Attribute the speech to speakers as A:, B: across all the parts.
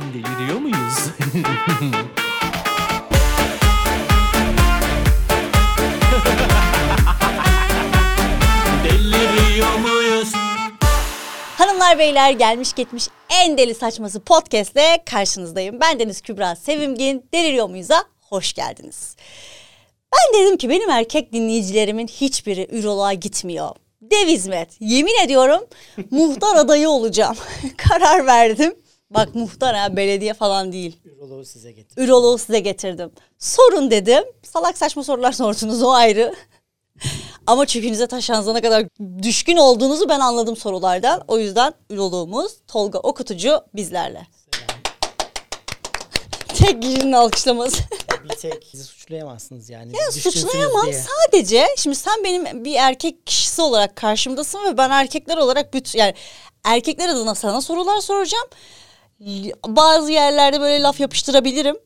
A: Deliriyor muyuz? Deliriyor muyuz?
B: Hanımlar beyler gelmiş gitmiş en deli saçması podcastle karşınızdayım. Ben Deniz Kübra Sevimgin. Deliriyor muyuz'a hoş geldiniz. Ben dedim ki benim erkek dinleyicilerimin hiçbiri üroloğa gitmiyor. Dev hizmet. Yemin ediyorum muhtar adayı olacağım. Karar verdim. Bak muhtar ha belediye falan değil.
C: Üroloğu size getir.
B: Üroloğu size getirdim. Sorun dedim. Salak saçma sorular sordunuz o ayrı. Ama çükünüze taşanıza ne kadar düşkün olduğunuzu ben anladım sorulardan. O yüzden üroloğumuz Tolga Okutucu bizlerle. Tek kişinin alkışlaması.
C: Bir tek sizi suçlayamazsınız yani.
B: Ya suçlayamam
C: diye.
B: sadece şimdi sen benim bir erkek kişisi olarak karşımdasın ve ben erkekler olarak bütün yani erkekler adına sana sorular soracağım. Bazı yerlerde böyle laf yapıştırabilirim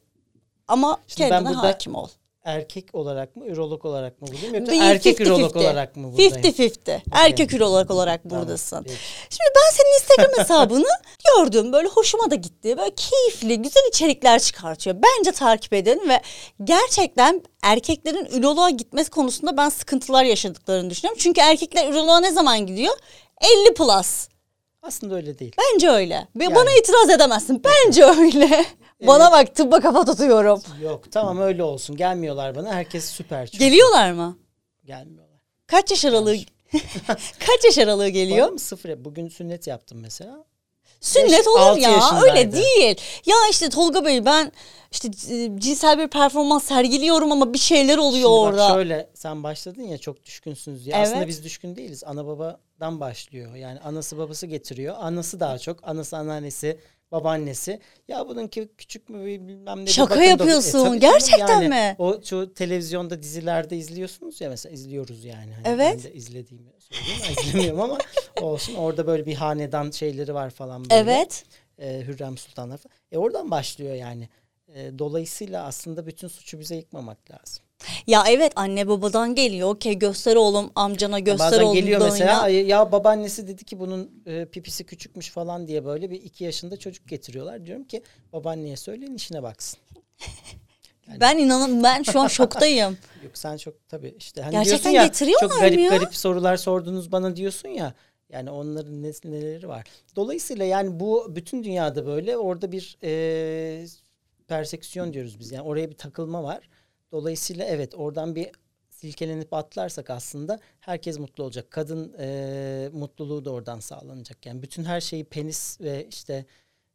B: ama
C: Şimdi ben
B: kendine
C: burada-
B: hakim ol.
C: Erkek olarak mı, ürolog olarak mı buradayım yoksa erkek
B: 50-50.
C: ürolog olarak mı buradayım?
B: 50-50. Erkek ürolog olarak buradasın.
C: peki.
B: Şimdi ben senin Instagram hesabını gördüm. Böyle hoşuma da gitti. Böyle keyifli, güzel içerikler çıkartıyor. Bence takip edin ve gerçekten erkeklerin üroloğa gitmesi konusunda ben sıkıntılar yaşadıklarını düşünüyorum. Çünkü erkekler üroloğa ne zaman gidiyor? 50 plus.
C: Aslında öyle değil.
B: Bence öyle.
C: Yani.
B: Bana itiraz edemezsin. Bence öyle. Bana bak tıbba kafa tutuyorum.
C: Yok tamam öyle olsun. Gelmiyorlar bana. Herkes süper çünkü.
B: Geliyorlar mı?
C: Gelmiyorlar.
B: Kaç yaş aralığı Kaç yaş aralığı geliyor?
C: Bana sıfır? Bugün sünnet yaptım mesela.
B: Sünnet olur ya öyle değil. Ya işte Tolga Bey ben işte e, cinsel bir performans sergiliyorum ama bir şeyler oluyor
C: Şimdi
B: orada.
C: bak şöyle sen başladın ya çok düşkünsünüz diye.
B: Evet.
C: Aslında biz düşkün değiliz. Ana babadan başlıyor. Yani anası babası getiriyor. Anası daha çok. Anası anneannesi babaannesi. Ya bununki küçük mü bilmem ne.
B: Şaka
C: da-
B: yapıyorsun.
C: canım,
B: Gerçekten mi?
C: O şu televizyonda dizilerde izliyorsunuz ya mesela izliyoruz yani. Hani
B: Evet.
C: Ben de izlediğimi söyleyeyim. ama izlemiyorum ama olsun. Orada böyle bir hanedan şeyleri var falan böyle.
B: Evet.
C: e, Hürrem Sultanlar falan. E oradan başlıyor yani. E, dolayısıyla aslında bütün suçu bize yıkmamak lazım.
B: Ya evet anne babadan geliyor. Okey göster oğlum amcana göster
C: Bazen
B: oğlum
C: geliyor
B: dayına.
C: mesela "Ay, ya babaannesi dedi ki bunun e, pipisi küçükmüş falan diye böyle bir iki yaşında çocuk getiriyorlar. Diyorum ki babaanneye söyleyin işine baksın.
B: Ben inanın ben şu an şoktayım.
C: Yok sen çok tabii işte hani
B: Gerçekten
C: ya
B: getiriyorlar
C: çok garip
B: ya?
C: garip sorular sordunuz bana diyorsun ya. Yani onların ne, neleri var. Dolayısıyla yani bu bütün dünyada böyle orada bir e, perseksiyon diyoruz biz. Yani oraya bir takılma var. Dolayısıyla evet oradan bir silkelenip atlarsak aslında herkes mutlu olacak. Kadın e, mutluluğu da oradan sağlanacak. Yani bütün her şeyi penis ve işte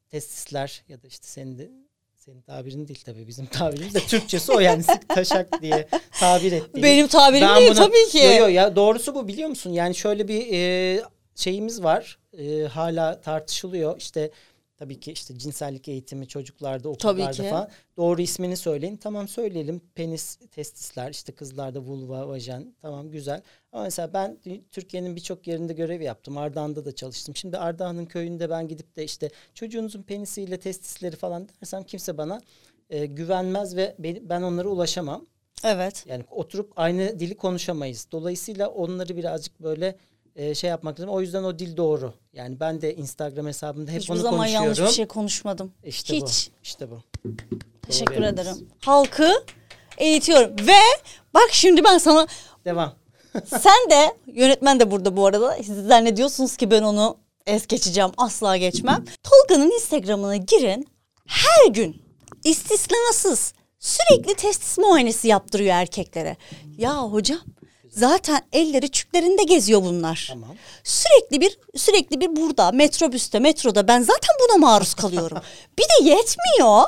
C: testisler ya da işte senin de senin tabirin değil tabii bizim tabirimiz de Türkçesi o yani sık taşak diye tabir ettiğimiz.
B: Benim tabirim
C: Ben
B: değil
C: buna-
B: tabii ki.
C: Yo, yo, ya doğrusu bu biliyor musun? Yani şöyle bir e, şeyimiz var. E, hala tartışılıyor. İşte tabii ki işte cinsellik eğitimi çocuklarda, okullarda
B: ki.
C: falan. Doğru ismini söyleyin. Tamam söyleyelim. Penis, testisler, işte kızlarda vulva, vajen. Tamam güzel. Ama mesela ben Türkiye'nin birçok yerinde görev yaptım. Ardahan'da da çalıştım. Şimdi Ardahan'ın köyünde ben gidip de işte çocuğunuzun penisiyle testisleri falan dersem kimse bana e, güvenmez ve ben onlara ulaşamam.
B: Evet.
C: Yani oturup aynı dili konuşamayız. Dolayısıyla onları birazcık böyle e, şey yapmak lazım. O yüzden o dil doğru. Yani ben de Instagram hesabımda hep
B: Hiçbir
C: onu
B: zaman
C: konuşuyorum.
B: yanlış bir şey konuşmadım.
C: İşte
B: Hiç.
C: bu. İşte bu.
B: Teşekkür
C: Doğru
B: ederim. Halkı eğitiyorum ve bak şimdi ben sana
C: Devam.
B: Sen de yönetmen de burada bu arada. Siz zannediyorsunuz ki ben onu es geçeceğim. Asla geçmem. Tolga'nın Instagram'ına girin. Her gün istisnasız sürekli testis muayenesi yaptırıyor erkeklere. Ya hocam zaten elleri çüklerinde geziyor bunlar.
C: Tamam.
B: Sürekli bir sürekli bir burada metrobüste metroda ben zaten buna maruz kalıyorum. bir de yetmiyor.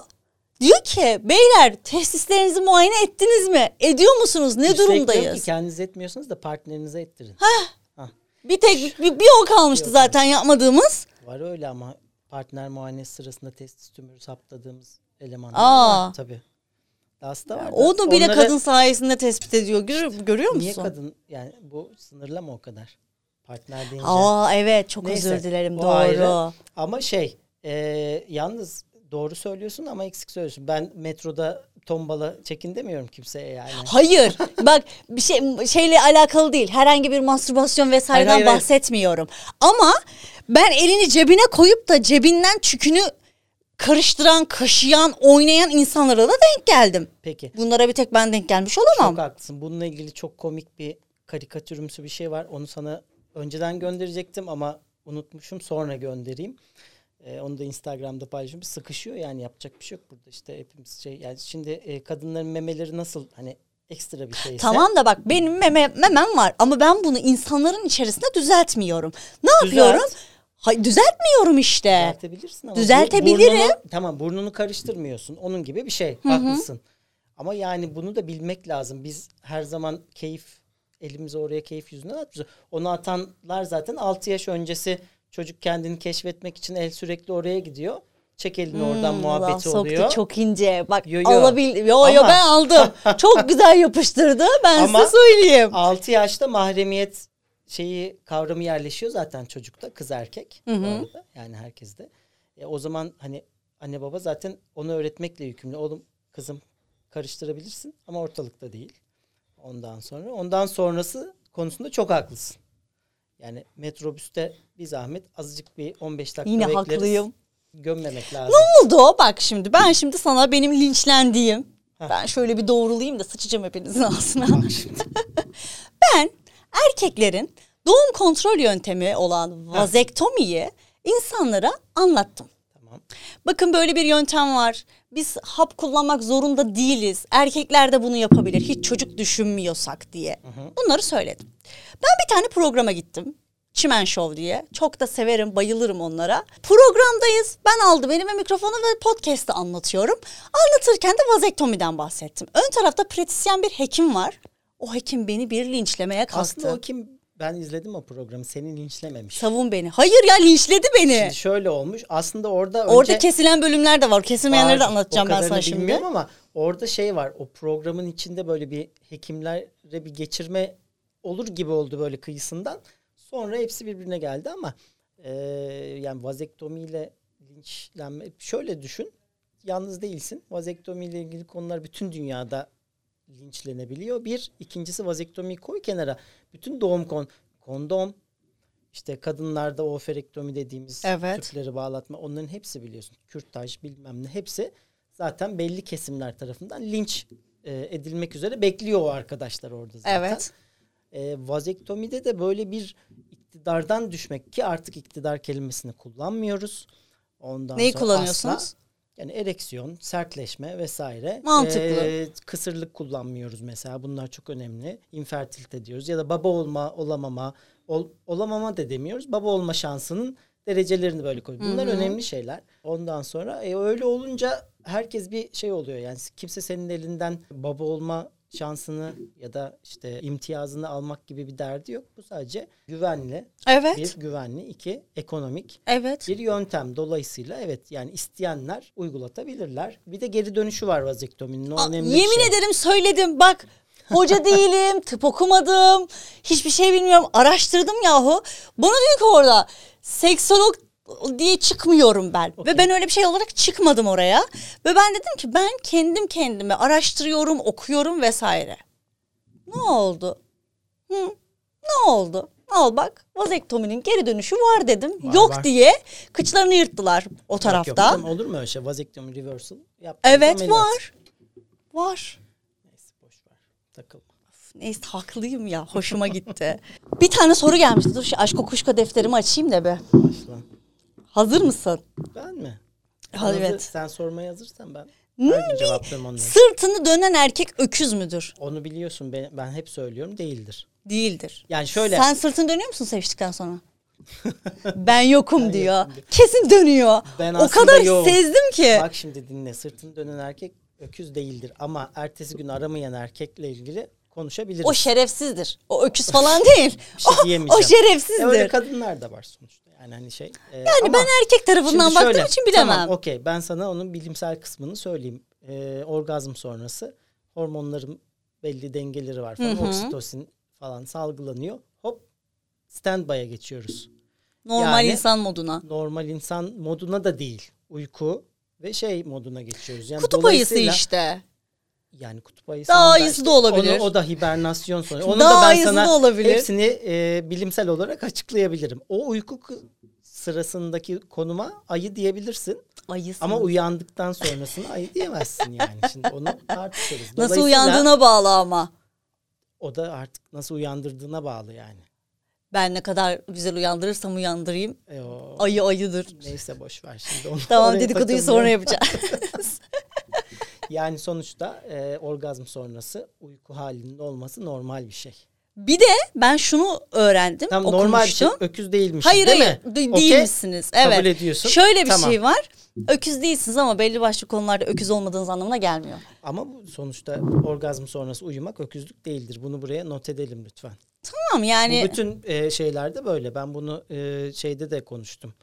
B: Diyor ki beyler testislerinizi muayene ettiniz mi? Ediyor musunuz? Ne
C: Üstelik
B: durumdayız?
C: Ki kendiniz etmiyorsanız da partnerinize ettirin.
B: Bir tek bir, bir o kalmıştı zaten yapmadığımız.
C: Var öyle ama partner muayenesi sırasında testis tümörü saptadığımız elemanlar
B: Aa.
C: var tabii. Dahası da var. da
B: Onu bile
C: onları-
B: kadın sayesinde tespit ediyor. Gör, görüyor musun?
C: Niye kadın yani bu sınırlı mı o kadar? Partner deyince.
B: Aa evet çok
C: Neyse,
B: özür dilerim doğru.
C: ayrı. Ama şey e, yalnız doğru söylüyorsun ama eksik söylüyorsun. Ben metroda tombala çekin demiyorum kimseye yani.
B: Hayır. Bak bir şey şeyle alakalı değil. Herhangi bir mastürbasyon vesaireden
C: Hayır, hayır, hayır.
B: bahsetmiyorum. Ama ben elini cebine koyup da cebinden çükünü karıştıran, kaşıyan, oynayan insanlara da denk geldim.
C: Peki.
B: Bunlara bir tek ben denk gelmiş olamam.
C: Çok haklısın. Bununla ilgili çok komik bir karikatürümsü bir şey var. Onu sana önceden gönderecektim ama unutmuşum. Sonra göndereyim. Ee, onu da Instagram'da paylaşıyorum. Sıkışıyor yani yapacak bir şey yok burada. İşte hepimiz şey yani şimdi e, kadınların memeleri nasıl hani ekstra bir şeyse.
B: Tamam da bak benim meme, memem var ama ben bunu insanların içerisinde düzeltmiyorum. Ne
C: Düzelt.
B: yapıyorum? Hayır düzeltmiyorum işte.
C: Düzeltebilirsin ama
B: Düzeltebilirim.
C: burnunu- tamam burnunu karıştırmıyorsun. Onun gibi bir şey. Haklısın. Ama yani bunu da bilmek lazım. Biz her zaman keyif elimizi oraya keyif yüzünden atmıyoruz. Onu atanlar zaten 6 yaş öncesi çocuk kendini keşfetmek için el sürekli oraya gidiyor. Çek elini oradan
B: Hmm,
C: muhabbeti
B: ulan soktu
C: oluyor.
B: çok ince. Bak
C: Yo, yo.
B: alabil yo yo ben aldım. çok güzel yapıştırdı. Ben
C: Ama-
B: size söyleyeyim.
C: 6 yaşta mahremiyet şeyi kavramı yerleşiyor zaten çocukta kız erkek bu arada yani herkeste. E, o zaman hani anne baba zaten onu öğretmekle yükümlü. Oğlum kızım karıştırabilirsin ama ortalıkta değil. Ondan sonra ondan sonrası konusunda çok haklısın. Yani metrobüste bir zahmet azıcık bir 15 dakika
B: Yine
C: bekleriz.
B: haklıyım.
C: Gömmemek lazım.
B: oldu? Bak şimdi ben şimdi sana benim linçlendiğim
C: Heh.
B: ben şöyle bir doğrulayayım da sıçacağım hepinizin ağzına. Ben erkeklerin doğum kontrol yöntemi olan vazektomiyi insanlara anlattım.
C: tamam.
B: Bakın böyle bir yöntem var. Biz hap kullanmak zorunda değiliz. Erkekler de bunu yapabilir. Hiç çocuk düşünmüyorsak diye. Bunları söyledim. Ben bir tane programa gittim. Çimen Show diye. Çok da severim, bayılırım onlara. Programdayız. Ben aldım elime mikrofonu ve podcast'ı anlatıyorum. Anlatırken de vazektomiden bahsettim. Ön tarafta pratisyen bir hekim var. O hekim beni bir linçlemeye kalktı.
C: Aslında o kim ben izledim o programı seni linçlememiş.
B: Savun beni. Hayır ya linçledi beni.
C: Şimdi şöyle olmuş. Aslında orada
B: Orada
C: önce
B: kesilen bölümler de var. Kesilmeyenleri de
C: Var,
B: anlatacağım
C: o
B: ben sana şimdi.
C: bilmiyorum ama orada şey var. O programın içinde böyle bir hekimlere bir geçirme olur gibi oldu böyle kıyısından. Sonra hepsi birbirine geldi ama e, yani vazektomiyle linçlenme şöyle düşün. Yalnız değilsin. Vazektomiyle ilgili konular bütün dünyada linçlenebiliyor. Bir, ikincisi vazektomiyi koy kenara. Bütün doğum kon kondom işte kadınlarda oferektomi dediğimiz
B: Evet.
C: tüpleri bağlatma onların hepsi biliyorsun. Kürtaj bilmem ne hepsi zaten belli kesimler tarafından linç e, edilmek üzere bekliyor o arkadaşlar orada zaten.
B: Evet.
C: E, vazektomide de böyle bir iktidardan düşmek ki artık iktidar kelimesini kullanmıyoruz. Ondan
B: Neyi
C: sonra
B: kullanıyorsunuz?
C: asla- yani ereksiyon, sertleşme vesaire.
B: Mantıklı.
C: Ee, kısırlık kullanmıyoruz mesela. Bunlar çok önemli. İnfertilite diyoruz. Ya da baba olma, olamama, ol- olamama da demiyoruz. Baba olma şansının derecelerini böyle koyuyoruz. Bunlar önemli şeyler. Ondan sonra e, öyle olunca herkes bir şey oluyor. Yani kimse senin elinden baba olma şansını ya da işte imtiyazını almak gibi bir derdi yok. Bu sadece güvenli.
B: Evet.
C: Bir güvenli, iki ekonomik
B: Evet.
C: bir yöntem. Dolayısıyla evet yani isteyenler uygulatabilirler. Bir de geri dönüşü var vazektominin. O
B: Aa,
C: önemli
B: yemin
C: şey.
B: ederim söyledim bak. Hoca değilim, tıp okumadım, hiçbir şey bilmiyorum. Araştırdım yahu. Bana diyor ki orada seksolog diye çıkmıyorum ben. Ve ben öyle bir şey olarak çıkmadım oraya. Ve ben dedim ki ben kendim kendime araştırıyorum, okuyorum vesaire. Ne oldu? Hı? Ne oldu? Al bak vazektominin geri dönüşü var dedim.
C: Var,
B: Yok
C: var.
B: diye kıçlarını yırttılar o
C: Yok,
B: tarafta.
C: yok, canım, olur mu öyle şey? Vazektomi reversal
B: evet
C: ameliyat.
B: var. Var.
C: Neyse boş ver. Takılma.
B: Neyse haklıyım ya. Hoşuma gitti. bir tane soru gelmişti. Dur şu aşk kokuşka defterimi açayım da be.
C: Başla.
B: Hazır mısın?
C: Ben mi?
B: Ha, evet.
C: Sen sormaya hazırsan ben her gün cevaplarım onları.
B: Sırtını dönen erkek öküz müdür?
C: Onu biliyorsun ben, ben hep söylüyorum değildir.
B: Değildir.
C: Yani şöyle
B: Sen sırtını dönüyor musun seviştikten sonra? ben yokum diyor. Kesin dönüyor.
C: Ben
B: o kadar
C: yoğum.
B: sezdim ki.
C: bak şimdi dinle sırtını dönen erkek öküz değildir ama ertesi gün aramayan erkekle ilgili konuşabiliriz.
B: O şerefsizdir. O öküz falan değil.
C: Bir şey
B: o, o şerefsizdir.
C: E öyle kadınlar da var sonuçta. Yani hani şey. e,
B: yani
C: ama-
B: ben erkek tarafından
C: Şimdi
B: baktığım
C: şöyle,
B: için bilemem.
C: Tamam okey ben sana onun bilimsel kısmını söyleyeyim. Ee, orgazm sonrası hormonların belli dengeleri var falan.
B: Hı hı.
C: Oksitosin falan salgılanıyor. Hop standby'a geçiyoruz.
B: Normal
C: yani-
B: insan moduna.
C: Normal insan moduna da değil. Uyku ve şey moduna geçiyoruz. Yani
B: Kutup ayısı işte.
C: Yani kutup ayısı.
B: Daha
C: da
B: ayısı da olabilir.
C: Onu, o da hibernasyon sonu. Onu
B: Daha
C: da ben sana
B: da olabilir.
C: hepsini e, bilimsel olarak açıklayabilirim. O uyku sırasındaki konuma ayı diyebilirsin.
B: Ayısın.
C: Ama uyandıktan sonrasını ayı diyemezsin yani. Şimdi onu tartışırız.
B: Nasıl uyandığına bağlı ama.
C: O da artık nasıl uyandırdığına bağlı yani.
B: Ben ne kadar güzel uyandırırsam uyandırayım.
C: E o,
B: Ayı ayıdır.
C: Neyse boş ver şimdi. Onu
B: Tamam dedikoduyu sonra yapacağız.
C: Yani sonuçta e, orgazm sonrası uyku halinde olması normal bir şey.
B: bir de ben şunu öğrendim.
C: Tam normal bir şey
B: okumuştum.
C: öküz değilmiş
B: Hayır
C: değil
B: hayır
C: mi?
B: de-
C: Okey?
B: değilmişsiniz. Evet.
C: Kabul ediyorsun.
B: Şöyle bir
C: Tamam.
B: şey var. Öküz değilsiniz ama belli başlı konularda öküz olmadığınız anlamına gelmiyor.
C: Ama sonuçta orgazm sonrası uyumak öküzlük değildir. Bunu buraya not edelim lütfen.
B: Tamam yani
C: Bu bütün e, şeylerde böyle. Ben bunu e, şeyde de konuştum.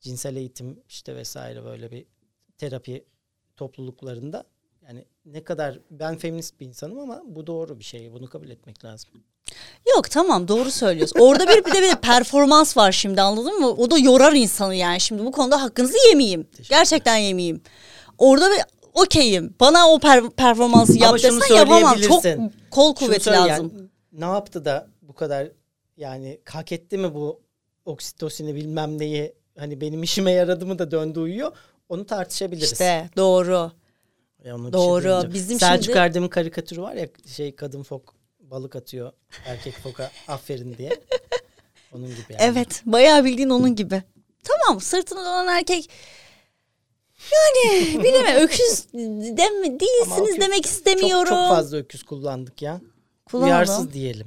C: Cinsel eğitim işte vesaire böyle bir terapi topluluklarında. Yani ne kadar ben feminist bir insanım ama bu doğru bir şey. Bunu kabul etmek lazım.
B: yok tamam doğru söylüyorsun. Orada bir, bir de bir de performans var şimdi anladın mı? O da yorar insanı yani. Şimdi bu konuda hakkınızı yemeyeyim. Gerçekten yemeyeyim. Orada bir okeyim. Bana o per- performansı yap desen yapamam. Çok kol kuvveti
C: söyle yani,
B: lazım.
C: ne yaptı da bu kadar yani hak etti mi bu oksitosini bilmem neyi hani benim işime yaradı mı da döndü uyuyor. Onu tartışabiliriz.
B: İşte doğru.
C: Bir
B: Doğru.
C: şey demeyeceğim.
B: Bizim
C: Selçuk
B: şimdi-
C: Erdem'in karikatürü var ya şey kadın fok balık atıyor erkek foka aferin diye. Onun gibi yani.
B: Evet bayağı bildiğin onun gibi. Tamam sırtını dönen erkek yani bilemem öküz
C: Ama
B: değilsiniz
C: öküz-
B: demek
C: Çok,
B: istemiyorum.
C: çok fazla öküz kullandık ya.
B: Kullanalım.
C: Uyarsız diyelim.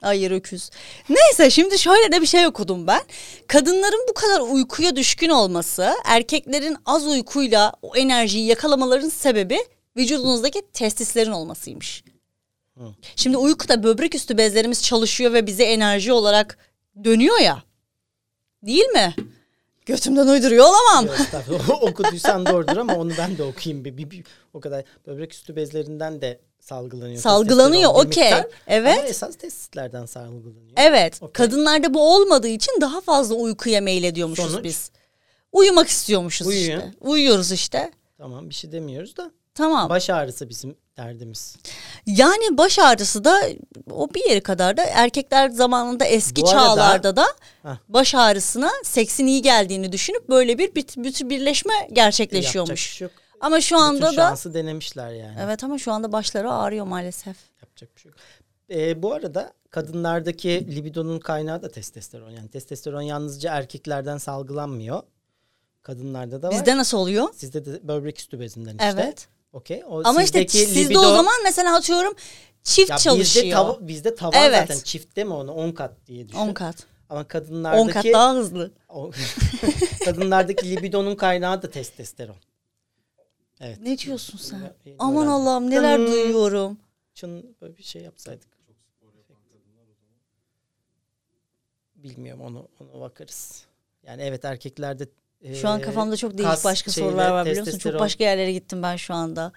B: Hayır öküz. Neyse şimdi şöyle de bir şey okudum ben. Kadınların bu kadar uykuya düşkün olması, erkeklerin az uykuyla o enerjiyi yakalamaların sebebi vücudunuzdaki testislerin olmasıymış.
C: Hı.
B: Şimdi uykuda böbrek üstü bezlerimiz çalışıyor ve bize enerji olarak dönüyor ya. Değil mi? Götümden uyduruyor olamam.
C: Okuduysan doğrudur ama onu ben de okuyayım. Bir, bir, bir- o kadar böbrek üstü bezlerinden de salgılanıyor.
B: Salgılanıyor, okey. Evet.
C: Ama esas testislerden salgılanıyor.
B: Evet.
C: Okey.
B: Kadınlarda bu olmadığı için daha fazla uykuya meylediyormuşuz
C: Sonuç?
B: biz. Uyumak istiyormuşuz
C: Uyuyun.
B: işte. Uyuyoruz işte.
C: Tamam bir şey demiyoruz da.
B: Tamam.
C: Baş ağrısı bizim derdimiz.
B: Yani baş ağrısı da o bir yeri kadar da erkekler zamanında eski
C: Bu arada-
B: çağlarda da
C: Hah.
B: baş ağrısına seksin iyi geldiğini düşünüp böyle bir bir, bir birleşme
C: Yapacak
B: gerçekleşiyormuş.
C: bir şey yok.
B: Ama şu
C: Bütün
B: anda da
C: şansı denemişler yani.
B: evet ama şu anda başları ağrıyor maalesef.
C: Yapacak bir şey yok. Ee, bu arada kadınlardaki libidonun kaynağı da testosteron. Yani testosteron yalnızca erkeklerden salgılanmıyor. Kadınlarda da var.
B: Bizde nasıl oluyor?
C: Sizde de böbrek üstü bezinden işte.
B: Evet.
C: Okey.
B: Ama işte sizde
C: libido-
B: o zaman mesela atıyorum çift
C: ya
B: çalışıyor.
C: Bizde, tav- bizde tavan
B: Evet.
C: zaten çiftte mi onu 10 kat diye düşün.
B: 10 kat.
C: Ama
B: 10
C: kadınlardaki
B: kat daha hızlı.
C: kadınlardaki libidonun kaynağı da testosteron. Evet.
B: Ne diyorsun sen?
C: Yeni
B: Aman. Allah'ım neler
C: Tın.
B: duyuyorum.
C: Çın böyle bir şey yapsaydık. Bilmiyorum onu onu bakarız. Yani evet erkeklerde
B: Şu an
C: e,
B: kafamda çok değişik başka
C: şeyle
B: sorular var biliyor musun? Çok başka yerlere gittim ben şu anda.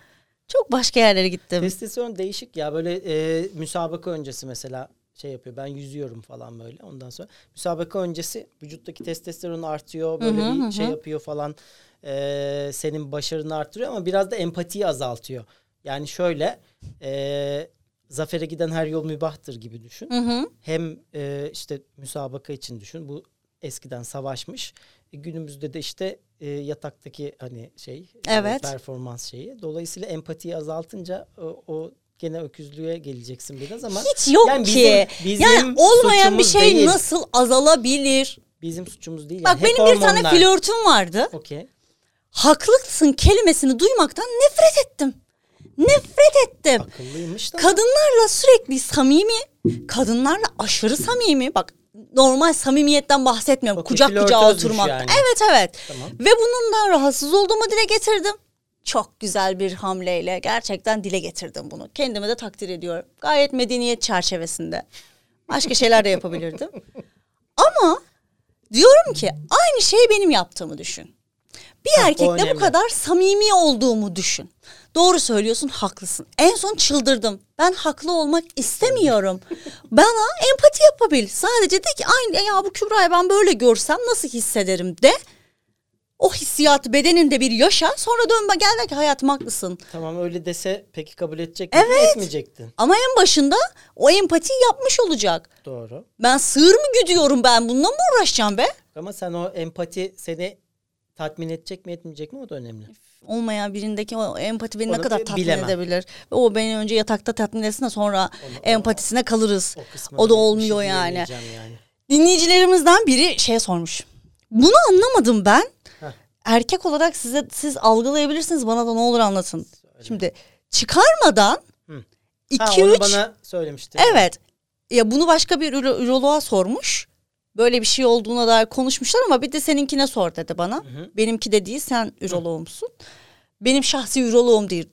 B: Çok başka yerlere gittim.
C: Testosteron değişik ya böyle e, müsabaka öncesi mesela şey yapıyor ben yüzüyorum falan böyle ondan sonra müsabaka öncesi vücuttaki testosteron artıyor böyle
B: Hı hı,
C: bir
B: hı
C: şey yapıyor falan E, senin başarını artırıyor ama biraz da empatiyi azaltıyor. Yani şöyle e, zafere giden her yol mübahtır gibi düşün.
B: Hı hı.
C: Hem e, işte müsabaka için düşün. Bu eskiden savaşmış. E, günümüzde de işte e, yataktaki hani şey e,
B: Evet.
C: performans şeyi. Dolayısıyla empatiyi azaltınca o, o gene öküzlüğe geleceksin biraz ama
B: Hiç yok
C: Yani
B: ki.
C: bizim- bizim
B: yani olmayan bir şey
C: değil.
B: nasıl azalabilir?
C: bizim suçumuz değil.
B: Bak
C: yani. Hep
B: benim bir tane
C: hormonlar.
B: flörtüm vardı.
C: Okey.
B: Haklısın kelimesini duymaktan nefret ettim. Nefret ettim.
C: Akıllıymış da.
B: Kadınlarla sürekli samimi, kadınlarla aşırı samimi. Bak normal samimiyetten bahsetmiyorum.
C: Okey,
B: Kucak kucağa oturmak.
C: yani.
B: Evet evet.
C: Tamam.
B: Ve bundan rahatsız olduğumu dile getirdim. Çok güzel bir hamleyle gerçekten dile getirdim bunu. Kendimi de takdir ediyorum. Gayet medeniyet çerçevesinde. Başka şeyler de yapabilirdim. Ama diyorum ki aynı şeyi benim yaptığımı düşün. Bir
C: Ha,
B: erkekle bu kadar samimi olduğumu düşün. Doğru söylüyorsun, haklısın. En son çıldırdım. Ben haklı olmak istemiyorum. Bana empati yapabil. Sadece de ki aynı ya bu Kübra'yı ben böyle görsem nasıl hissederim de. O hissiyatı bedeninde bir yaşa. Sonra dönme gel de ki hayatım haklısın.
C: Tamam öyle dese peki kabul edecek miydin?
B: Evet.
C: Etmeyecektin.
B: Ama en başında o empatiyi yapmış olacak.
C: Doğru.
B: Ben sığır mı güdüyorum ben bununla mı uğraşacağım be?
C: Ama sen o empati seni tatmin edecek mi etmeyecek mi o da önemli.
B: Olmayan birindeki o empati beni
C: Onu
B: ne kadar tatmin
C: bilemem.
B: edebilir. O beni önce yatakta tatmin etsin de sonra
C: Onu-
B: empatisine kalırız.
C: O,
B: O da
C: bir şey
B: olmuyor yani.
C: yani.
B: Dinleyicilerimizden biri şey sormuş. Bunu anlamadım ben.
C: Heh.
B: Erkek olarak size siz algılayabilirsiniz bana da ne olur anlatın. Şimdi çıkarmadan
C: Hı.
B: 2
C: Ha, onu
B: 3
C: bana söylemişti.
B: Evet. Ya bunu başka bir üro- üroloğa sormuş. Böyle bir şey olduğuna dair konuşmuşlar ama bir de seninkine sor dedi bana.
C: hı.
B: Benimki de değil sen üroloğumsun. Benim şahsi üroloğum değil.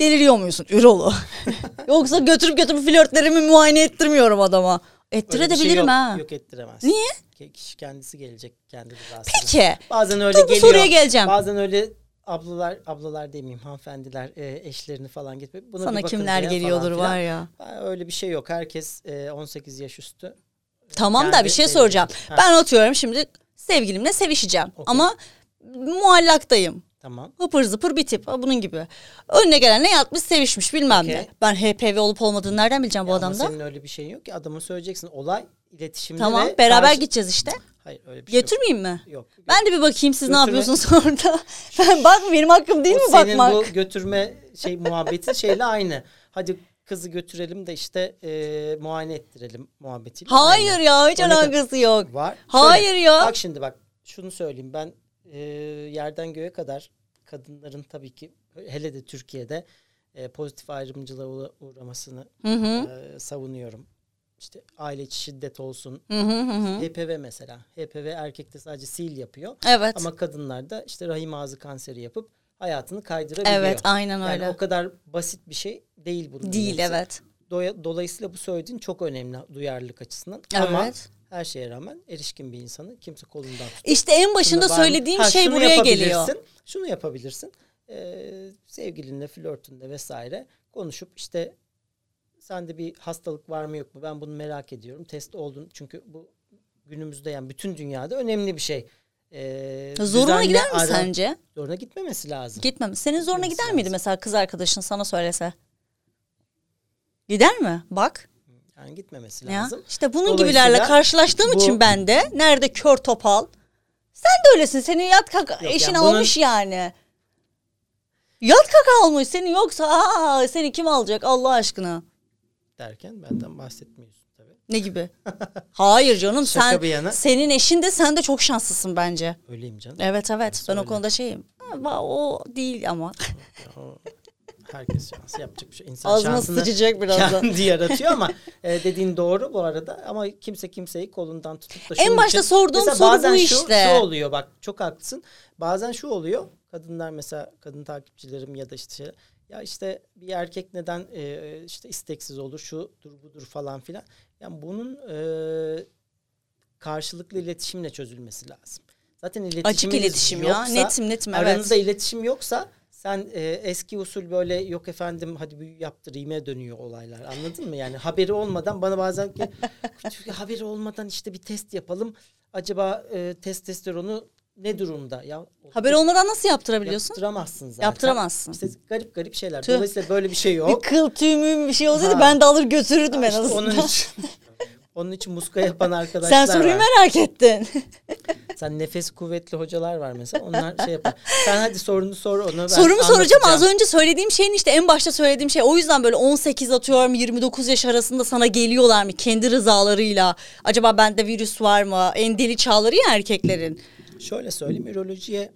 B: Deliriyor musun üroloğu? Yoksa götürüp götürüp flörtlerimi muayene ettirmiyorum adama.
C: Bir şey
B: Ettirebilirim
C: yok,
B: ha.
C: Yok ettiremez.
B: Niye?
C: Ki- Kişi kendisi gelecek kendi rızası.
B: Peki.
C: Bazen öyle
B: Dur
C: geliyor.
B: soruya geleceğim.
C: Bazen öyle ablalar ablalar demeyeyim hanımefendiler e, eşlerini falan getirip buna bir
B: Sana
C: bakın
B: kimler geliyordur var ya.
C: Öyle bir şey yok. Herkes e, 18 yaş üstü.
B: Tamam da
C: Kendi
B: bir şey soracağım.
C: Ha.
B: Ben atıyorum şimdi sevgilimle sevişeceğim.
C: Okey.
B: Ama muallaktayım.
C: Tamam.
B: Hıpır zıpır bir tip. Bunun gibi. Önüne gelenle yatmış sevişmiş bilmem
C: Okey.
B: ne. Ben HPV olup olmadığını nereden bileceğim bu
C: Ya ama
B: adamda?
C: senin öyle bir şeyin yok ki. Adama söyleyeceksin. Olay iletişimde
B: Tamam
C: ve
B: beraber
C: karşı-
B: gideceğiz işte.
C: Hayır öyle bir şey
B: Götürmeyeyim mi?
C: yok. Yok.
B: Ben de bir bakayım siz ne
C: Götürme.
B: yapıyorsunuz orada. ben bak benim hakkım değil
C: O
B: mi
C: senin
B: bakmak?
C: bu götürme şey muhabbeti şeyle aynı. Hadi kızı götürelim de işte e, muayene ettirelim muhabbetiyle.
B: Hayır
C: aynı.
B: ya hiç alakası yok.
C: Var.
B: Hayır
C: Şöyle,
B: ya.
C: Bak şimdi bak şunu söyleyeyim ben e, yerden göğe kadar kadınların tabii ki hele de Türkiye'de e, pozitif ayrımcılığa uğra- uğramasını
B: Hı hı.
C: e, savunuyorum. İşte aile içi şiddet olsun.
B: Hı hı hı.
C: HPV mesela. HPV erkekte sadece sil yapıyor.
B: Evet.
C: Ama kadınlarda işte rahim ağzı kanseri yapıp hayatını kaydırabiliyor.
B: Evet aynen
C: Yani
B: öyle.
C: o kadar basit bir şey değil bunun.
B: Değil
C: hepsi.
B: evet.
C: Dolayısıyla bu söylediğin çok önemli duyarlılık açısından. Ama
B: Evet.
C: her şeye rağmen erişkin bir insanı kimse kolundan tutup
B: İşte en başında söylediğim
C: Ha,
B: şey buraya geliyor.
C: Şunu yapabilirsin. Ee, sevgilinle, flörtünle vesaire konuşup işte sende bir hastalık var mı yok mu ben bunu merak ediyorum. Test oldun çünkü bu günümüzde yani bütün dünyada önemli bir şey. Ee,
B: Zoruna gider mi sence?
C: Zoruna gitmemesi lazım.
B: Gitmem. Senin zoruna
C: Gitmesi
B: gider miydi
C: lazım.
B: mesela kız arkadaşın sana söylese? Gider mi? Bak.
C: Yani gitmemesi
B: Ya.
C: lazım.
B: İşte bunun gibilerle karşılaştığım
C: bu-
B: için ben de nerede kör topal. Sen de öylesin. Senin yat kaka
C: Yok,
B: eşin
C: yani bunun-
B: almış yani. Yat kaka almış. Senin yoksa aa, seni kim alacak Allah aşkına?
C: Derken benden bahsetmiyorsun.
B: Ne gibi? Hayır canım
C: Şaka
B: sen
C: bir yana.
B: senin eşin de sen de çok şanslısın bence.
C: Öyleyim canım.
B: Evet evet ben o
C: öyle.
B: konuda şeyim. Ama o değil ama.
C: O- herkes şansı yapacak bir şey. İnsan
B: Ağzıma
C: şansını
B: sıçacak birazdan.
C: kendi yaratıyor ama e, dediğin doğru bu arada ama kimse kimseyi kolundan tutup da
B: En başta
C: için-
B: sorduğum
C: Mesela
B: soru
C: bazen
B: bu
C: şu,
B: işte.
C: Şu oluyor bak çok haklısın. Bazen şu oluyor. Kadınlar mesela kadın takipçilerim ya da işte şey, ya işte bir erkek neden e, işte isteksiz olur şudur budur falan filan. Yani bunun e, karşılıklı iletişimle çözülmesi lazım. Zaten
B: Açık
C: iletişiminiz
B: iletişim ya.
C: yoksa-
B: Netim netim evet.
C: Aranızda iletişim yoksa sen e, eski usul böyle yok efendim hadi büyü yaptırayım'a dönüyor olaylar. Anladın mı? Yani haberi olmadan bana bazen ki "Çünkü haberi olmadan işte bir test yapalım. Acaba e, testosteronu ne durumda? Ya test
B: olmadan nasıl yaptırabiliyorsun?
C: Yaptıramazsın zaten.
B: Yaptıramazsın.
C: İşte garip garip şeyler.
B: Tüh.
C: Dolayısıyla böyle bir şey
B: Bir
C: yok.
B: kıl tüy müyüm bir şey olsaydı
C: Ha.
B: ben de alır götürürdüm en
C: İşte
B: azından.
C: onun için onun için muska yapan arkadaşlar
B: Sen soruyu
C: var.
B: merak ettin.
C: Sen nefes kuvvetli hocalar var mesela. Onlar şey yapar. Sen hadi sorunu sor onu ben
B: Sorumu soracağım az önce söylediğim şeyin işte en başta söylediğim şey. O yüzden böyle 18 atıyorum 29 yaş arasında sana geliyorlar mı kendi rızalarıyla? Acaba bende virüs var mı? En deli çağları ya erkeklerin.
C: Şöyle söyleyeyim ürolojiye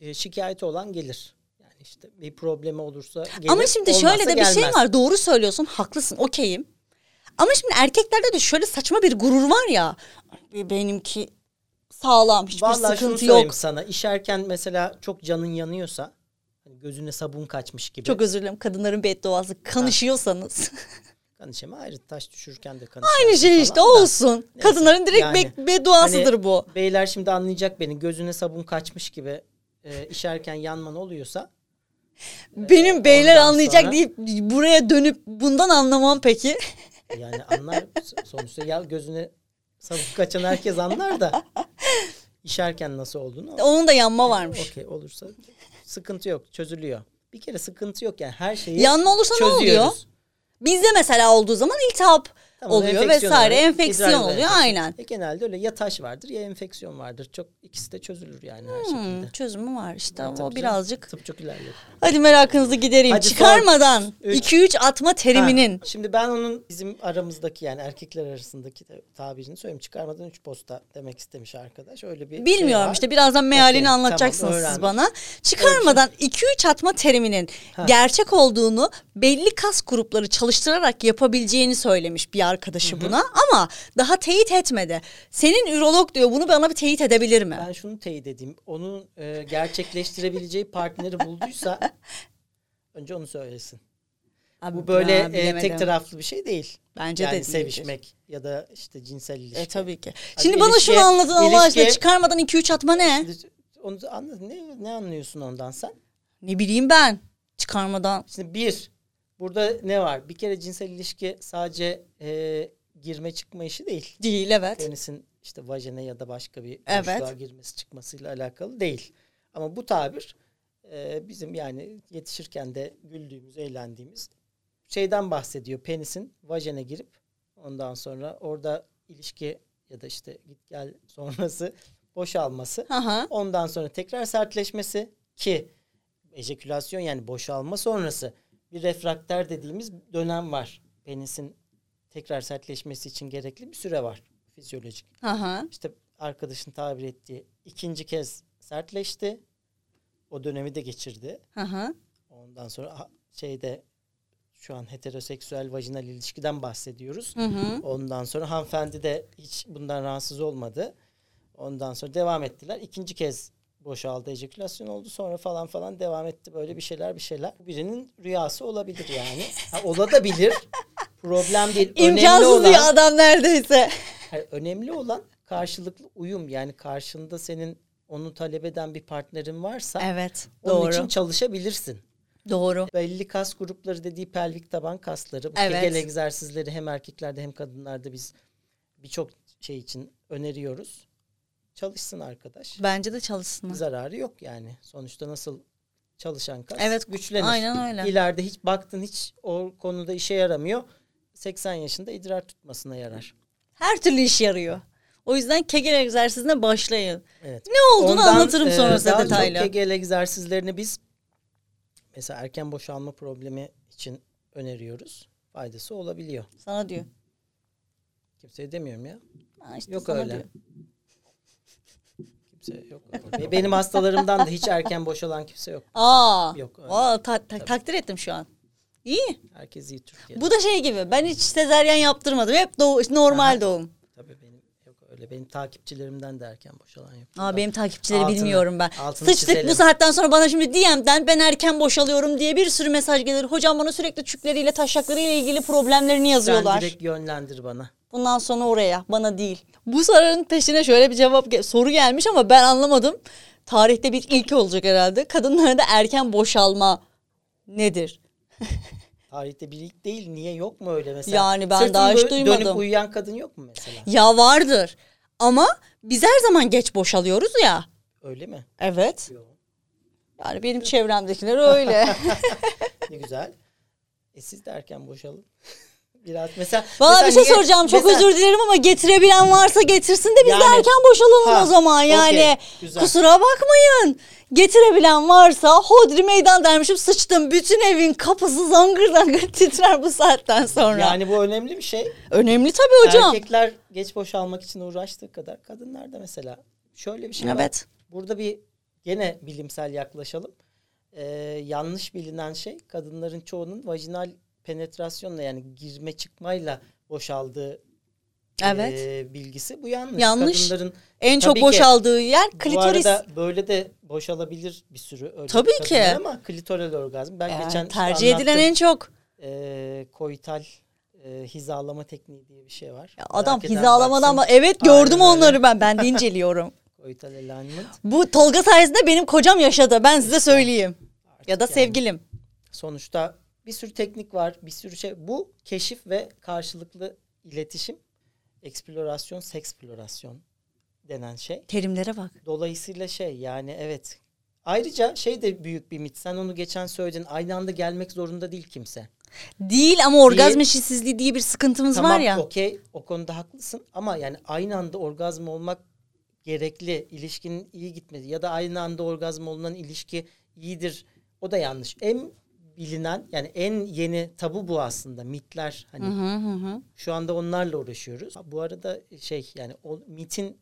C: e, şikayeti olan gelir. Yani işte bir problemi olursa gelir.
B: Ama şimdi şöyle de bir şey
C: gelmez.
B: var. Doğru söylüyorsun. Haklısın. Okeyim. Ama şimdi erkeklerde de şöyle saçma bir gurur var ya. Benimki sağlam. Hiçbir
C: Vallahi şunu
B: sıkıntı
C: söyleyeyim
B: yok.
C: sana. İşerken mesela çok canın yanıyorsa hani gözüne sabun kaçmış gibi.
B: Çok özür dilerim. Kadınların bedduası. Kanışıyorsanız.
C: kan işeme ayrı taş düşürken de kan
B: Aynı şey işte
C: falan
B: olsun.
C: Neyse,
B: Kadınların direkt
C: yani
B: be- bedduasıdır
C: hani
B: bu.
C: Beyler şimdi anlayacak beni. Gözüne sabun kaçmış gibi e, işerken yanman oluyorsa
B: Benim beyler
C: ondan
B: anlayacak
C: sonra-
B: deyip buraya dönüp bundan anlamam peki.
C: yani anlar sonuçta ya gözüne sabun kaçan herkes anlar da işerken nasıl olduğunu
B: Onun da yanma varmış.
C: Okey olursa sıkıntı yok çözülüyor. Bir kere sıkıntı yok yani her şeyi
B: Yanma olursa ne oluyor? Bizde mesela olduğu zaman iltihap. Oluyor
C: enfeksiyon
B: vesaire. Enfeksiyon oluyor aynen.
C: E, genelde öyle ya taş vardır ya enfeksiyon vardır. Çok ikisi de çözülür yani her
B: Hmm,
C: şekilde.
B: çözümü var işte
C: Tabii
B: o birazcık.
C: Tıp çok ilerliyor.
B: Hadi merakınızı gidereyim.
C: Hadi.
B: Çıkarmadan
C: Üç.
B: 2-3 atma teriminin.
C: Ha, şimdi ben onun bizim aramızdaki yani erkekler arasındaki tabirini söyleyeyim. Çıkarmadan üç posta demek istemiş arkadaş. Öyle bir şey
B: Bilmiyorum
C: var.
B: işte birazdan mealini
C: Okey,
B: anlatacaksınız
C: tamam,
B: siz bana. Çıkarmadan 2-3 atma teriminin
C: Ha.
B: gerçek olduğunu belli kas grupları çalıştırarak yapabileceğini söylemiş bir arkadaşı buna ama daha teyit etmedi. Senin ürolog diyor bunu bana bir teyit edebilir mi?
C: Ben şunu teyit edeyim. Onun e, gerçekleştirebileceği partneri bulduysa önce onu söylesin.
B: Abi,
C: Bu böyle
B: ben
C: e, tek taraflı bir şey değil.
B: Bence
C: yani
B: de değildir.
C: sevişmek ya da işte cinsel ilişki.
B: E tabii ki. Şimdi bana
C: ilişki-
B: şunu anlatın Allah aşkına çıkarmadan 2-3 atma ne?
C: Onu anladın ne, ne anlıyorsun ondan sen?
B: Ne bileyim ben çıkarmadan.
C: Şimdi bir burada ne var? Bir kere cinsel ilişki sadece e, girme çıkma işi değil.
B: Değil evet.
C: Penisin işte vajene ya da başka bir
B: Evet.
C: boşluğa girmesi çıkmasıyla alakalı değil. Ama bu tabir e, bizim yani yetişirken de güldüğümüz, eğlendiğimiz şeyden bahsediyor. Penisin vajene girip ondan sonra orada ilişki ya da işte git gel sonrası boşalması.
B: Aha.
C: Ondan sonra tekrar sertleşmesi ki ejekülasyon yani boşalma sonrası bir refrakter dediğimiz dönem var. Penisin tekrar sertleşmesi için gerekli bir süre var fizyolojik.
B: Aha.
C: İşte arkadaşın tabir ettiği ikinci kez sertleşti. O dönemi de geçirdi.
B: Aha.
C: Ondan sonra şeyde şu an heteroseksüel vajinal ilişkiden bahsediyoruz.
B: Hı hı.
C: Ondan sonra hanımefendi de hiç bundan rahatsız olmadı. Ondan sonra devam ettiler. İkinci kez boşaldı, ejekülasyon oldu. Sonra falan falan devam etti böyle bir şeyler bir şeyler. Birinin rüyası olabilir yani. Ha, olabilir. Problem değil. önemli
B: İmkansız
C: olan,
B: diyor adam neredeyse.
C: Hayır, önemli olan karşılıklı uyum. Yani karşında senin onu talep eden bir partnerin varsa
B: Evet.
C: onun
B: Doğru.
C: için çalışabilirsin.
B: Doğru.
C: Belli kas grupları dediği pelvik taban kasları. Bu
B: Evet.
C: Kegel egzersizleri hem erkeklerde hem kadınlarda biz birçok şey için öneriyoruz. Çalışsın arkadaş.
B: Bence de çalışsın.
C: Zararı yok yani. Sonuçta nasıl çalışan kas
B: Evet,
C: güçlenir.
B: aynen öyle.
C: İleride hiç baktın hiç o konuda işe yaramıyor. 80 yaşında idrar tutmasına yarar.
B: Her türlü iş yarıyor. O yüzden kegel egzersizine başlayın.
C: Evet.
B: Ne olduğunu
C: Ondan,
B: anlatırım
C: e,
B: sonra size
C: daha
B: detaylı.
C: Çok Kegel egzersizlerini biz mesela erken boşalma problemi için öneriyoruz. Faydası olabiliyor.
B: Sana diyor.
C: Kimseye demiyorum ya.
B: Ha işte
C: Yok öyle.
B: diyor.
C: Kimse yok. Ve Benim hastalarımdan da hiç erken boşalan kimse yok.
B: Aa.
C: Yok, öyle.
B: Aa, ta- ta- takdir ettim şu an. İyi.
C: Herkes iyi Türkiye'de.
B: Bu da şey gibi. Ben hiç sezeryen yaptırmadım. Hep doğu, normal
C: Aha.
B: doğum.
C: Tabii benim yok öyle. Benim takipçilerimden de erken boşalan yok.
B: Aa, benim takipçileri
C: Altını-
B: bilmiyorum ben.
C: altını
B: Sıçtık
C: çizelim.
B: bu saatten sonra bana şimdi DM'den ben erken boşalıyorum diye bir sürü mesaj gelir. Hocam bana sürekli çükleriyle taşaklarıyla ilgili problemlerini yazıyorlar.
C: Sen direkt yönlendir bana.
B: Bundan sonra oraya bana değil. Bu sorunun peşine şöyle bir cevap soru gelmiş ama ben anlamadım. Tarihte bir ilk olacak herhalde. Kadınlarda erken boşalma nedir?
C: Tarihte bir ilk değil. Niye yok mu öyle mesela?
B: Yani ben
C: Sırtını
B: daha hiç duymadım.
C: Dönüp uyuyan kadın yok mu mesela?
B: Ya vardır. Ama biz her zaman geç boşalıyoruz ya.
C: Öyle mi?
B: Evet.
C: Yok.
B: Yani benim çevremdekiler öyle.
C: Ne güzel. E siz de erken boşalın. Biraz mesela.
B: Valla bir şey
C: niye-
B: soracağım çok
C: mesela-
B: özür dilerim ama getirebilen varsa getirsin de biz
C: Yani-
B: de erken boşalalım
C: Ha,
B: o zaman yani.
C: güzel.
B: Kusura bakmayın. Getirebilen varsa hodri meydan dermişim sıçtım. Bütün evin kapısı zangır zangır titrer bu saatten sonra.
C: Yani bu önemli bir şey.
B: Önemli tabii hocam.
C: Erkekler geç boşalmak için uğraştığı kadar kadınlar da mesela şöyle bir şey var.
B: Evet.
C: Burada bir gene bilimsel yaklaşalım. Ee, yanlış bilinen şey kadınların çoğunun vajinal penetrasyonla yani girme çıkmayla boşaldığı
B: Evet.
C: e, bilgisi. Bu yanlış.
B: Yanlış.
C: Kadınların
B: En çok boşaldığı yer
C: bu
B: klitoris.
C: arada böyle de boşalabilir bir sürü öyle
B: Tabii ki.
C: ama klitoral orgazm. Ben
B: Yani
C: geçen
B: tercih edilen en çok.
C: e, koital e, hizalama tekniği diye bir şey var.
B: Ya adam
C: Merak
B: hizalamadan ama evet
C: Aynen
B: gördüm
C: öyle.
B: onları ben. Ben de inceliyorum.
C: Koital alignment.
B: Bu Tolga sayesinde benim kocam yaşadı. Ben size söyleyeyim. Ya da
C: Yani
B: sevgilim.
C: Sonuçta bir sürü teknik var, bir sürü şey. Bu keşif ve karşılıklı iletişim, eksplorasyon, seksplorasyon denen şey.
B: Terimlere bak.
C: Dolayısıyla şey yani evet Ayrıca şey de büyük bir mit. Sen onu geçen söyledin. Aynı anda gelmek zorunda değil kimse.
B: Değil ama orgazm eşitsizliği diye bir sıkıntımız
C: tamam
B: var ya.
C: okey o konuda haklısın ama yani aynı anda orgazm olmak gerekli. ilişkinin iyi gitmesi ya da aynı anda orgazm olunan ilişki iyidir. O da yanlış. En bilinen yani en yeni tabu bu aslında mitler hani
B: Hı hı hı.
C: şu anda onlarla uğraşıyoruz. Bu arada şey yani o mitin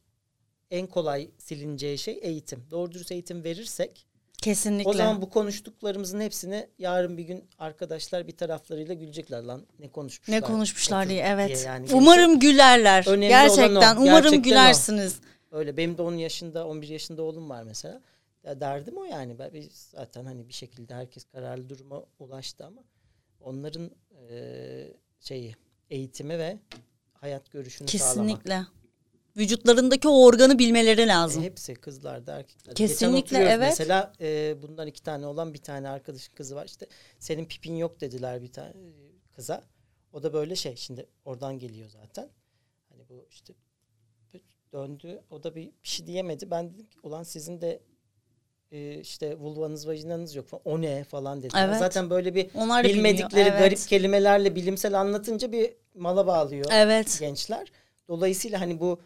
C: en kolay silineceği şey eğitim. Doğru dürüst eğitim verirsek
B: Kesinlikle.
C: o zaman bu konuştuklarımızın hepsini yarın bir gün arkadaşlar bir taraflarıyla gülecekler lan ne konuşmuşlar.
B: ne konuşmuşlar diye evet.
C: yani
B: umarım gülerler.
C: Önemli
B: Gerçekten
C: o.
B: umarım
C: Gerçekten o.
B: gülersiniz.
C: Öyle benim de 10 yaşında 11 yaşında oğlum var mesela. Derdim o yani. Ben biz zaten hani bir şekilde herkes kararlı duruma ulaştı ama onların eee, şeyi eğitimi ve hayat görüşünü sağlamak.
B: Kesinlikle. Vücutlarındaki o organı bilmeleri
C: E,
B: lazım.
C: hepsi kızlarda erkeklerde.
B: Kesinlikle, evet.
C: Mesela e, bundan iki tane olan bir tane arkadaşın kızı var. İşte senin pipin yok dediler bir tane e, kıza. O da böyle şey şimdi oradan geliyor zaten. Hani bu işte döndü. O da bir, bir şey diyemedi. Ben dedim ki ulan sizin de e, işte vulvanız vajinanız yok falan. O ne falan dediler.
B: Evet.
C: Zaten böyle bir
B: Onlar
C: bilmedikleri
B: bilmiyor. Evet.
C: garip kelimelerle bilimsel anlatınca bir mala bağlıyor
B: Evet.
C: gençler. Dolayısıyla hani bu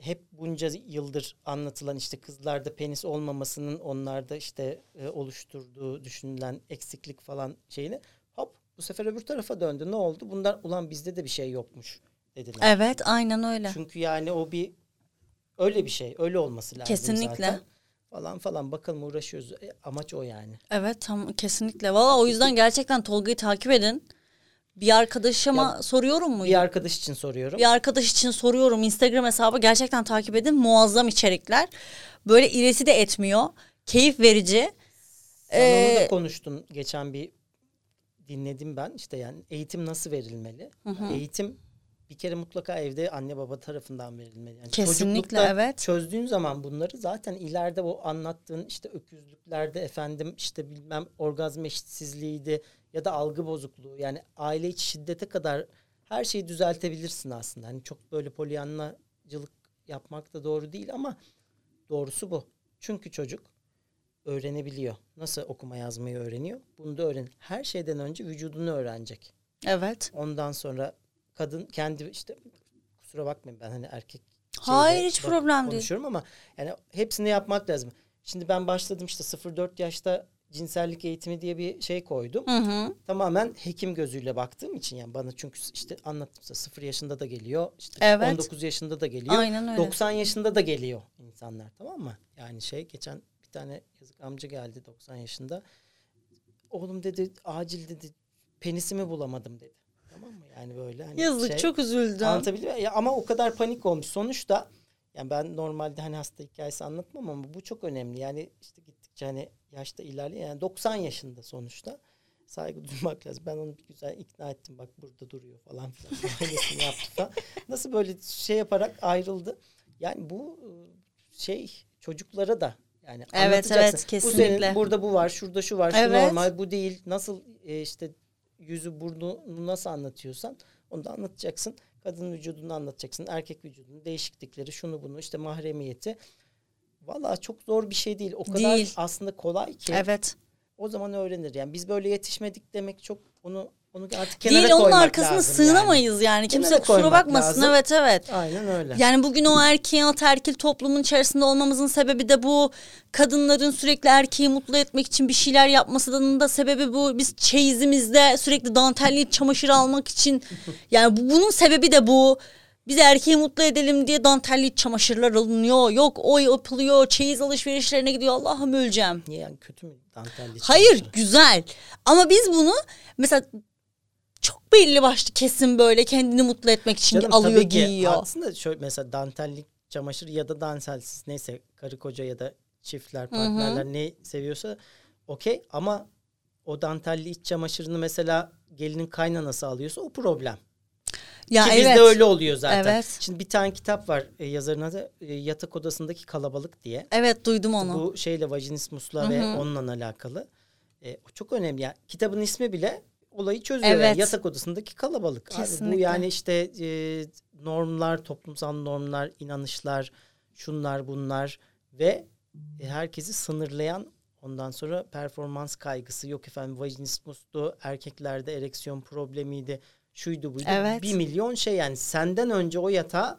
C: hep bunca yıldır anlatılan işte kızlarda penis olmamasının onlarda işte e, oluşturduğu düşünülen eksiklik falan şeyini hop bu sefer öbür tarafa döndü. Ne oldu? Bunlar ulan bizde de bir şey yokmuş dediler.
B: Evet aynen öyle.
C: Çünkü yani o bir öyle bir şey. Öyle olması lazım
B: Kesinlikle.
C: zaten. Falan falan bakalım uğraşıyoruz. E, amaç o yani.
B: Evet tam kesinlikle. Valla o yüzden gerçekten Tolga'yı takip edin. Bir arkadaşıma
C: Ya,
B: soruyorum mu?
C: Bir arkadaş için soruyorum.
B: Bir arkadaş için soruyorum. Instagram hesabı gerçekten takip edin. Muazzam içerikler. Böyle iresi de etmiyor. Keyif verici.
C: Sen onu da
B: Ee,
C: konuştun geçen bir dinledim ben işte yani eğitim nasıl verilmeli? Eğitim bir kere mutlaka evde anne baba tarafından verilmeli. Yani
B: Kesinlikle,
C: çocuklukta
B: evet.
C: Çözdüğün zaman bunları zaten ileride o anlattığın işte öküzlüklerde efendim işte bilmem orgazm eşitsizliğiydi ya da algı bozukluğu yani aile içi şiddete kadar her şeyi düzeltebilirsin aslında. Hani çok böyle polyanlacılık yapmak da doğru değil ama doğrusu bu. Çünkü çocuk öğrenebiliyor. Nasıl okuma yazmayı öğreniyor? Bunu da öğren. Her şeyden önce vücudunu öğrenecek.
B: evet.
C: Ondan sonra kadın kendi işte kusura bakmayın ben hani erkek
B: Hayır, hiç
C: bak-
B: problem değil.
C: konuşuyorum ama yani hepsini yapmak lazım. Şimdi ben başladım işte 0-4 yaşta cinsellik eğitimi diye bir şey koydum.
B: Hı hı.
C: Tamamen hekim gözüyle baktığım için yani bana çünkü işte anlattım size 0 yaşında da geliyor. işte
B: Evet.
C: 19 yaşında da geliyor.
B: Aynen öyle.
C: 90 yaşında da geliyor insanlar tamam mı? Yani şey geçen bir tane yazık amca geldi 90 yaşında. Oğlum dedi acil dedi penisimi bulamadım dedi. Tamam mı? Yani böyle hani
B: Yazık
C: şey-
B: çok üzüldüm.
C: Anlatabiliyor? Ya ama o kadar panik olmuş. Sonuçta yani ben normalde hani hasta hikayesi anlatmam ama bu çok önemli. Yani işte gittikçe hani yaşta ilerliyor. Yani 90 yaşında sonuçta. Saygı duymak lazım. Ben onu bir güzel ikna ettim. Bak burada duruyor falan filan. Yaptı falan. Nasıl böyle şey yaparak ayrıldı. Yani bu e, şey çocuklara da yani
B: Evet, evet,
C: Bu
B: kesinlikle.
C: senin burada bu var, şurada şu var, şu
B: Evet.
C: normal, bu değil. Nasıl e, işte yüzü burnu nasıl anlatıyorsan onu da anlatacaksın. Kadın vücudunu anlatacaksın. Erkek vücudunun değişiklikleri, şunu bunu işte mahremiyeti. Vallahi çok zor bir şey değil. O kadar
B: Değil.
C: aslında kolay ki
B: Evet.
C: o zaman öğrenir. Yani biz böyle yetişmedik demek çok onu onu artık kenara
B: Değil onun arkasına
C: lazım yani.
B: sığınamayız yani. Kimse
C: Kenara
B: kusura bakmasın.
C: lazım.
B: Evet evet.
C: Aynen öyle.
B: Yani bugün o erkeğin ataerkil toplumun içerisinde olmamızın sebebi de bu. Kadınların sürekli erkeği mutlu etmek için bir şeyler yapmasının da sebebi bu. Biz çeyizimizde sürekli dantelli çamaşır almak için. Yani bu, bunun sebebi de bu. Biz erkeği mutlu edelim diye dantelli çamaşırlar alınıyor. Yok o yapılıyor. Çeyiz alışverişlerine gidiyor. Allah'ım öleceğim.
C: Niye yani kötü mü dantelli?
B: Hayır
C: çamaşır?
B: güzel. Ama biz bunu mesela çok belli başlı kesim böyle kendini mutlu etmek için
C: Canım,
B: alıyor
C: tabii ki
B: giyiyor.
C: Aslında şöyle mesela dantellik çamaşır ya da dantelsiz neyse karı koca ya da çiftler partnerler ne seviyorsa okey ama o dantelli iç çamaşırını mesela gelinin kaynanası alıyorsa o problem.
B: Ya
C: Ki
B: evet.
C: bizde öyle oluyor zaten.
B: Evet.
C: Şimdi bir tane kitap var e, yazarın adı e, Yatak Odasındaki Kalabalık diye.
B: Evet duydum onu.
C: Bu şeyle vajinismusla ve onunla alakalı. E, o çok önemli. Yani kitabın ismi bile olayı çözüyor. Yani
B: Evet.
C: yatak odasındaki kalabalık. Abi bu yani işte e, normlar, toplumsal normlar, inanışlar, şunlar bunlar ve herkesi sınırlayan ondan sonra performans kaygısı yok efendim vajinismustu erkeklerde ereksiyon problemiydi şuydu buydu
B: Evet.
C: bir milyon şey yani senden önce o yatağa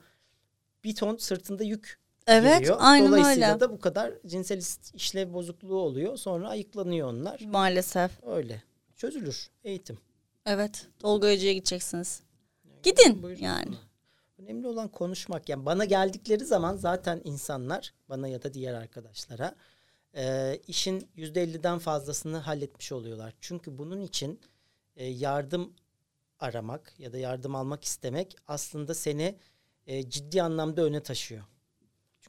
C: bir ton sırtında yük
B: Evet
C: giriyor.
B: aynen
C: Dolayısıyla
B: öyle.
C: da bu kadar cinsel işlev bozukluğu oluyor sonra ayıklanıyor onlar
B: Maalesef.
C: öyle çözülür eğitim.
B: Evet. Tolga Hoca'ya gideceksiniz. Gidin
C: Buyurun.
B: yani.
C: Önemli olan konuşmak. Yani bana geldikleri zaman zaten insanlar bana ya da diğer arkadaşlara e, işin yüzde elliden fazlasını halletmiş oluyorlar. Çünkü bunun için e, yardım aramak ya da yardım almak istemek aslında seni e, ciddi anlamda öne taşıyor.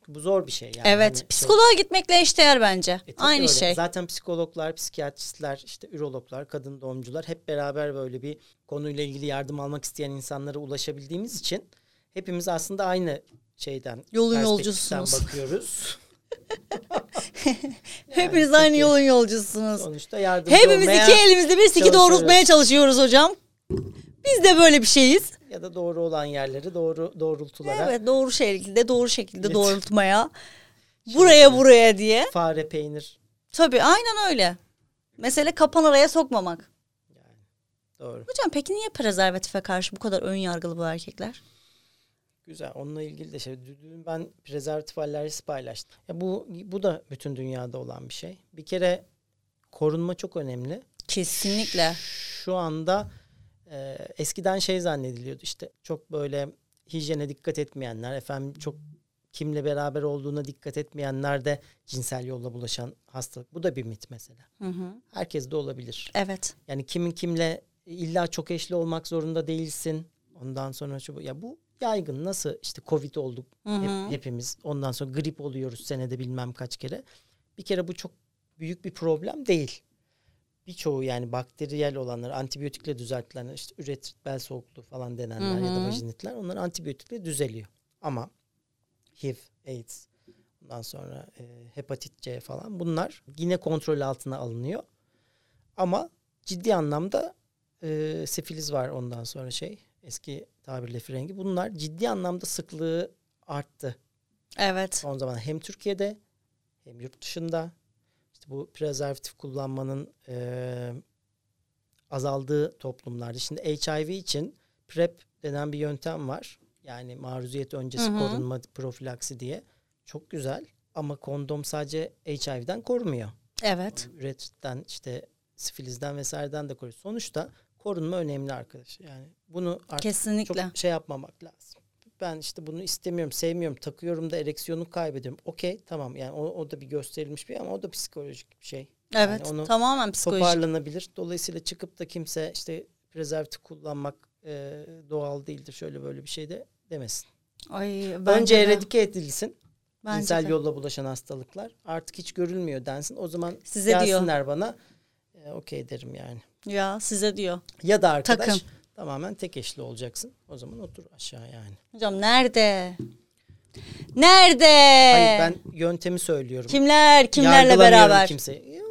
C: Bu zor bir şey. Yani
B: evet.
C: Hani şey-
B: Psikoloğa gitmekle eşdeğer bence.
C: e,
B: Aynı
C: öyle.
B: şey.
C: Zaten psikologlar, psikiyatristler, işte ürologlar, kadın doğumcular hep beraber böyle bir konuyla ilgili yardım almak isteyen insanlara ulaşabildiğimiz için hepimiz aslında aynı şeyden
B: Yolun yolcusunuz.
C: bakıyoruz.
B: Hepiniz aynı yolun yolcusunuz.
C: Sonuçta yardımcı
B: Hepimiz iki elimizde bir siki doğrultmaya çalışıyoruz hocam. Biz de böyle bir şeyiz.
C: Ya da doğru olan yerleri doğru doğrultulara
B: Evet doğru şekilde doğru şekilde
C: Evet.
B: doğrultmaya. Buraya buraya diye.
C: fare peynir
B: Tabii aynen öyle. Mesele kapan araya sokmamak.
C: yani doğru.
B: Hocam peki niye prezervatife karşı bu kadar ön yargılı bu erkekler?
C: Güzel. Onunla ilgili de şey. Dün ben prezervatif alerjisi paylaştım. Ya bu bu da bütün dünyada olan bir şey. Bir kere korunma çok önemli.
B: Kesinlikle.
C: Şu anda e, eskiden şey zannediliyordu işte çok böyle hijyene dikkat etmeyenler, efendim çok kimle beraber olduğuna dikkat etmeyenler de cinsel yolla bulaşan hastalık. Bu da bir mit mesela.
B: Hı hı.
C: Herkes de olabilir.
B: Evet.
C: Yani kimin kimle illa çok eşli olmak zorunda değilsin. Ondan sonra şu. Ya bu yaygın. Nasıl işte Covid olduk
B: Hı hı.
C: hep- hepimiz. Ondan sonra grip oluyoruz senede bilmem kaç kere. Bir kere bu çok büyük bir problem değil. Birçoğu yani bakteriyel olanlar, antibiyotikle düzeltilenler, işte üretrit, bel soğukluğu falan denenler ya
B: Hı
C: da vajinitler onlar antibiyotikle düzeliyor. Ama HIV, AIDS, ondan sonra e, hepatit C falan bunlar yine kontrol altına alınıyor. Ama ciddi anlamda e, sifiliz var ondan sonra şey eski tabirle frengi. Bunlar ciddi anlamda sıklığı arttı
B: Evet.
C: son zamanlarda hem Türkiye'de hem yurt dışında işte bu prezervatif kullanmanın e, azaldığı toplumlarda. Şimdi HIV için PrEP denen bir yöntem var. Yani maruziyet öncesi
B: Hı hı.
C: korunma profilaksi diye. Çok güzel ama kondom sadece HIV'den korumuyor.
B: Evet.
C: Üretritten işte sifilizden vesaireden de koruyor. Sonuçta korunma önemli arkadaş. Yani bunu artık
B: Kesinlikle.
C: çok şey yapmamak lazım. Ben işte bunu istemiyorum, sevmiyorum, takıyorum da ereksiyonu kaybediyorum. Okey tamam yani o, o da bir gösterilmiş bir ama o da psikolojik bir şey.
B: Evet.
C: Yani onu
B: tamamen psikolojik.
C: toparlanabilir. Dolayısıyla çıkıp da kimse işte prezervatif kullanmak e, doğal değildir şöyle böyle bir şey de demesin.
B: Ay,
C: Önce
B: de.
C: eradike edilsin.
B: Bence
C: cinsel
B: de.
C: yolla bulaşan hastalıklar. Artık hiç görülmüyor densin. O zaman
B: Size diyor.
C: gelsinler bana. E, Okey derim yani.
B: Ya size diyor.
C: Ya da arkadaş
B: Takım.
C: Tamamen tek eşli olacaksın. O zaman otur aşağı yani.
B: Hocam nerede? Nerede?
C: Hayır ben yöntemi söylüyorum.
B: Kimler kimlerle beraber?
C: kimseyi.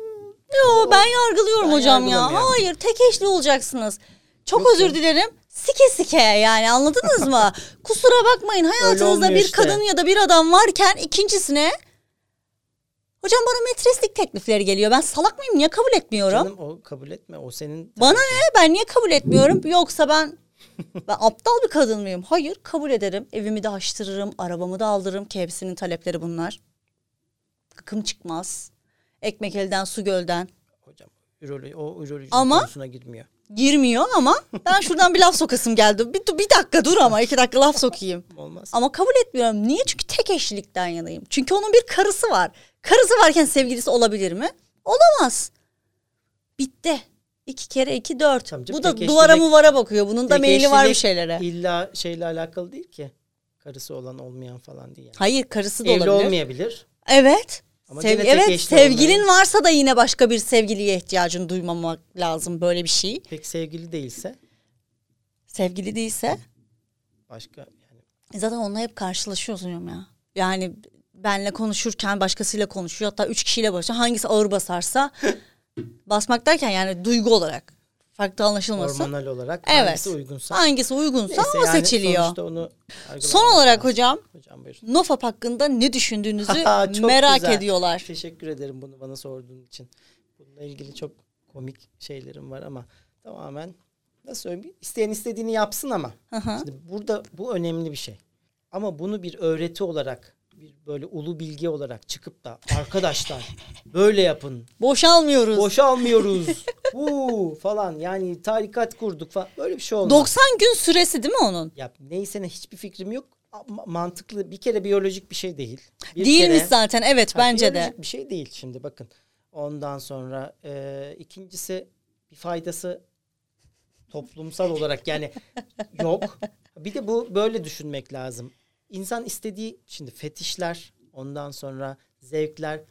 B: Yo ben yargılıyorum
C: Ben
B: hocam ya.
C: yargılamıyorum.
B: Hayır tek eşli olacaksınız. Çok
C: Yok
B: özür dilerim. Sike sike yani anladınız mı? Kusura bakmayın hayatınızda bir
C: işte.
B: kadın ya da bir adam varken ikincisine Hocam bana metreslik teklifleri geliyor. Ben salak mıyım? Niye kabul etmiyorum?
C: Canım o kabul etme. O senin
B: Bana ne? Ben niye kabul etmiyorum? Yoksa ben ben aptal bir kadın mıyım? Hayır, kabul ederim. Evimi de açtırırım, arabamı da aldırırım ki hepsinin talepleri bunlar. Gıkım çıkmaz. Ekmek elden, su gölden.
C: hocam üroloji, o üroloji
B: Ama-
C: konusuna girmiyor.
B: Girmiyor ama ben şuradan bir laf sokasım geldi. Bir, bir dakika dur ama iki dakika laf sokayım.
C: Olmaz.
B: Ama kabul etmiyorum. Niye? Çünkü tek eşlilikten yanayım. Çünkü onun bir karısı var. Karısı varken sevgilisi olabilir mi? Olamaz. Bitti. İki kere iki dört.
C: Canım,
B: Bu da duvara muvara bakıyor. Bunun da meyli var bir şeylere.
C: İlla şeyle alakalı değil ki. Karısı olan olmayan falan değil yani.
B: Hayır karısı da
C: Evli
B: olabilir.
C: olmayabilir.
B: Evet.
C: Ama
B: Sev- evet sevgilin
C: olmayan.
B: varsa da yine başka bir sevgiliye ihtiyacını duymamak lazım böyle bir şey.
C: Pek sevgili değilse
B: Sevgili değilse
C: başka yani
B: E zaten onunla hep karşılaşıyorsun ya. Yani benle konuşurken başkasıyla konuşuyor. Hatta üç kişiyle başlıyor. Hangisi ağır basarsa basmak derken yani duygu olarak farklı anlaşılmasın.
C: Hormonal olarak
B: Evet.
C: hangisi uygunsa.
B: Hangisi uygunsa
C: Neyse
B: o
C: yani
B: seçiliyor.
C: sonuçta onu
B: Son olarak hocam
C: Hocam buyurun.
B: Nofap hakkında ne düşündüğünüzü merak
C: güzel.
B: ediyorlar.
C: Teşekkür ederim bunu bana sorduğun için. Bununla ilgili çok komik şeylerim var ama tamamen nasıl söyleyeyim isteyen istediğini yapsın ama.
B: Hı hı.
C: Şimdi burada bu önemli bir şey. Ama bunu bir öğreti olarak bir böyle ulu bilgi olarak çıkıp da arkadaşlar böyle yapın.
B: Boşalmıyoruz.
C: Boşalmıyoruz. Bu falan yani tarikat kurduk falan. Böyle bir şey olmaz.
B: 90 gün süresi değil mi onun?
C: Ya neyse ne hiçbir fikrim yok. Mantıklı bir kere biyolojik bir şey değil. Bir
B: Değilmiş
C: kere-
B: zaten evet
C: Ha,
B: bence de.
C: biyolojik bir şey değil şimdi bakın. Ondan sonra e, ikincisi bir faydası toplumsal olarak yani yok. Bir de bu böyle düşünmek lazım. İnsan istediği şimdi fetişler ondan sonra zevkler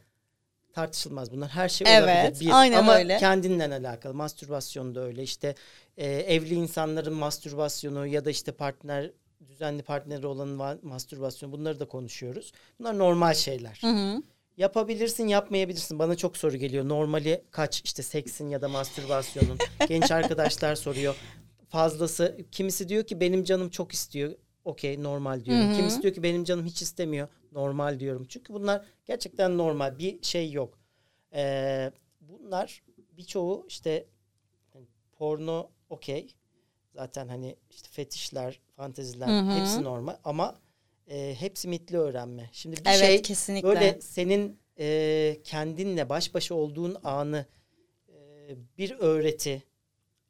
C: tartışılmaz. Bunlar her şey
B: Evet,
C: olabilir. Bir.
B: aynen
C: Ama
B: öyle.
C: kendinden alakalı. Mastürbasyon da öyle. İşte e, evli insanların mastürbasyonu ya da işte partner düzenli partneri olanın va- mastürbasyonu bunları da konuşuyoruz. Bunlar normal şeyler.
B: Hı hı.
C: Yapabilirsin, yapmayabilirsin. Bana çok soru geliyor. Normali kaç? İşte seksin ya da mastürbasyonun. Genç arkadaşlar soruyor. Fazlası. Kimisi diyor ki benim canım çok istiyor. Okey normal diyorum.
B: Hı hı.
C: Kimisi diyor ki benim canım hiç istemiyor. Normal diyorum. Çünkü bunlar gerçekten normal. Bir şey yok. Ee, bunlar birçoğu işte hani porno okey. Zaten hani işte fetişler, fanteziler
B: Hı hı.
C: hepsi normal ama e, hepsi mitli öğrenme. Şimdi bir
B: Evet
C: şey
B: kesinlikle.
C: böyle senin e, kendinle baş başa olduğun anı e, bir öğreti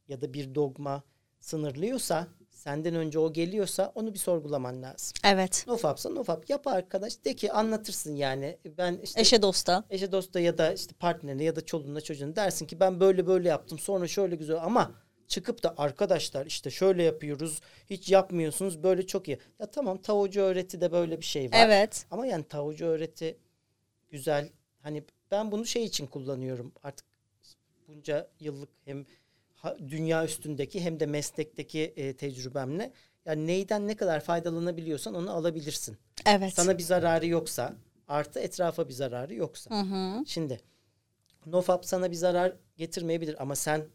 C: ya da bir dogma sınırlıyorsa senden önce o geliyorsa onu bir sorgulaman lazım.
B: Evet.
C: Nofapsa nofap yap arkadaş de ki anlatırsın yani ben işte
B: Eşe dosta.
C: eşe dosta ya da işte partnerine ya da çoluğuna çocuğuna dersin ki ben böyle böyle yaptım sonra şöyle güzel ama çıkıp da arkadaşlar işte şöyle yapıyoruz hiç yapmıyorsunuz böyle çok iyi. Ya tamam tavucu öğreti de böyle bir şey var.
B: Evet.
C: Ama yani tavucu öğreti güzel. Hani ben bunu şey için kullanıyorum. Artık bunca yıllık hem dünya üstündeki hem de meslekteki e, tecrübemle. Yani neyden ne kadar faydalanabiliyorsan onu alabilirsin.
B: Evet.
C: Sana bir zararı yoksa artı etrafa bir zararı yoksa.
B: Hı hı.
C: Şimdi nofap sana bir zarar getirmeyebilir ama sen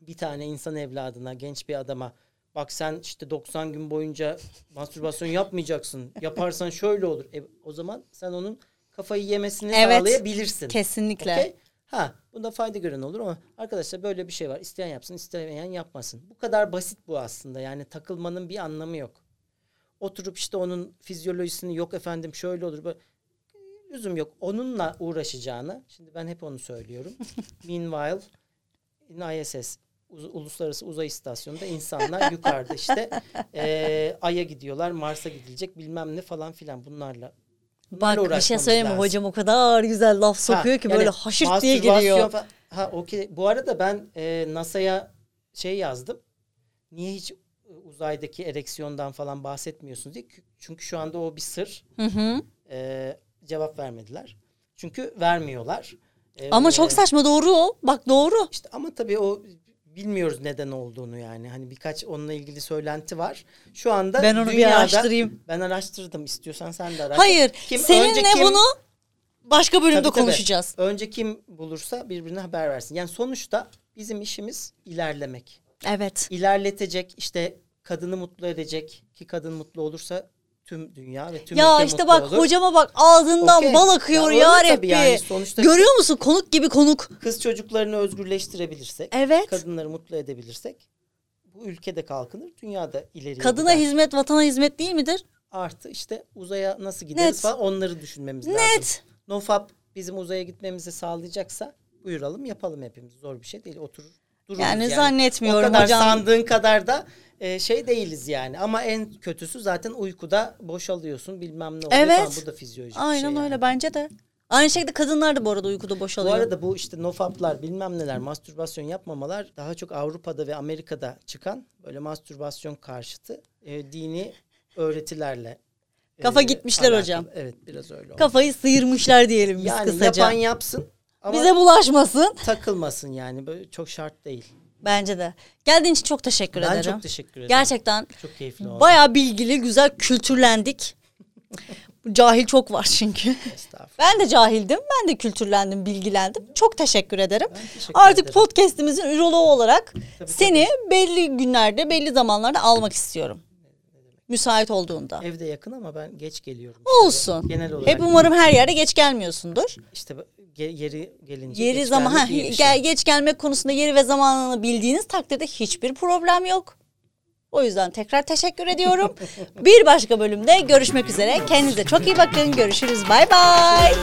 C: bir tane insan evladına, genç bir adama bak sen işte 90 gün boyunca mastürbasyon yapmayacaksın. Yaparsan şöyle olur. E, o zaman sen onun kafayı yemesini
B: Evet.
C: sağlayabilirsin.
B: Kesinlikle.
C: Okey? Ha, bunda fayda gören olur ama arkadaşlar böyle bir şey var. İsteyen yapsın, istemeyen yapmasın. Bu kadar basit bu aslında. Yani takılmanın bir anlamı yok. Oturup işte onun fizyolojisini yok efendim şöyle olur böyle lüzum yok. Onunla uğraşacağını, şimdi ben hep onu söylüyorum. Meanwhile in ISS Uluslararası Uzay İstasyonu'nda insanlar yukarıda işte eee Ay'a gidiyorlar, Mars'a gidilecek bilmem ne falan filan bunlarla.
B: Bak bir şey söyleyeyim mi? Hocam o kadar güzel laf sokuyor
C: Ha,
B: ki
C: yani
B: böyle haşırt diye geliyor.
C: fa- Ha okey. Bu arada ben e, NASA'ya şey yazdım. Niye hiç e, uzaydaki ereksiyondan falan bahsetmiyorsunuz diye. Kü- Çünkü şu anda o bir sır.
B: Hı hı.
C: E, cevap vermediler. Çünkü vermiyorlar. E,
B: Ama çok saçma doğru o. Bak doğru.
C: işte ama tabii o bilmiyoruz neden olduğunu yani. Hani birkaç onunla ilgili söylenti var. Şu anda
B: Ben onu bir
C: dünyada-
B: araştırayım.
C: Ben araştırdım. İstiyorsan sen de araştır.
B: Hayır.
C: Kim-
B: seninle
C: kim-
B: bunu başka bölümde
C: Tabii, tabii.
B: konuşacağız.
C: Önce kim bulursa birbirine haber versin. Yani sonuçta bizim işimiz ilerlemek.
B: Evet.
C: İlerletecek işte kadını mutlu edecek ki kadın mutlu olursa tüm dünya ve tüm
B: Ya işte bak
C: olur.
B: hocama bak ağzından
C: Okey.
B: bal akıyor
C: Ya
B: ya, Rabbi.
C: yani. Sonuçta-
B: Görüyor musun? Konuk gibi konuk.
C: Kız çocuklarını özgürleştirebilirsek,
B: Evet.
C: kadınları mutlu edebilirsek bu ülkede kalkınır, dünyada ileriye
B: Kadına
C: gider.
B: hizmet vatana hizmet değil midir?
C: Artı işte uzaya nasıl gideriz
B: Net.
C: falan onları düşünmemiz lazım.
B: Net.
C: Nofap bizim uzaya gitmemizi sağlayacaksa buyuralım yapalım hepimiz. Zor bir şey değil. Oturur dururuz
B: Yani zannetmiyorum
C: O kadar
B: hocam.
C: sandığın kadar da e, şey değiliz yani. Ama en kötüsü zaten uykuda boşalıyorsun bilmem ne oluyor
B: Evet.
C: falan. Bu da fizyolojik bir
B: Aynen
C: şey yani.
B: öyle bence de. Aynı şekilde kadınlar da bu arada uykuda
C: Bu
B: boşalıyor.
C: arada bu işte nofaplar bilmem neler mastürbasyon yapmamalar daha çok Avrupa'da ve Amerika'da çıkan böyle mastürbasyon karşıtı e, dini öğretilerle. e,
B: Kafa gitmişler
C: alakalı.
B: hocam.
C: Evet biraz öyle oldu.
B: Kafayı sıyırmışlar diyelim biz
C: yani
B: kısaca.
C: yapan yapsın ama
B: Bize bulaşmasın.
C: takılmasın yani böyle çok şart değil.
B: Bence de. Geldiğin için çok teşekkür
C: ben
B: ederim.
C: çok teşekkür ederim.
B: Gerçekten
C: çok keyifli oldu.
B: bayağı bilgili, güzel kültürlendik. Cahil çok var çünkü. Ben de cahildim. Ben de kültürlendim, bilgilendim. Çok teşekkür ederim.
C: teşekkür
B: Artık
C: ederim.
B: podcast'imizin üroloğu olarak
C: Tabii,
B: seni belli günlerde, belli zamanlarda almak istiyorum. Müsait olduğunda.
C: Evde yakın ama ben geç geliyorum.
B: Olsun.
C: Genel olarak.
B: Hep umarım her yerde geç gelmiyorsundur.
C: İşte yeri gelince
B: Yeri
C: geç
B: zaman ha, gel,
C: şey.
B: geç gelmek konusunda yeri ve zamanını bildiğiniz takdirde hiçbir problem yok. O yüzden tekrar teşekkür ediyorum. bir başka bölümde görüşmek üzere. Kendinize çok iyi bakın. Görüşürüz. Bay bay.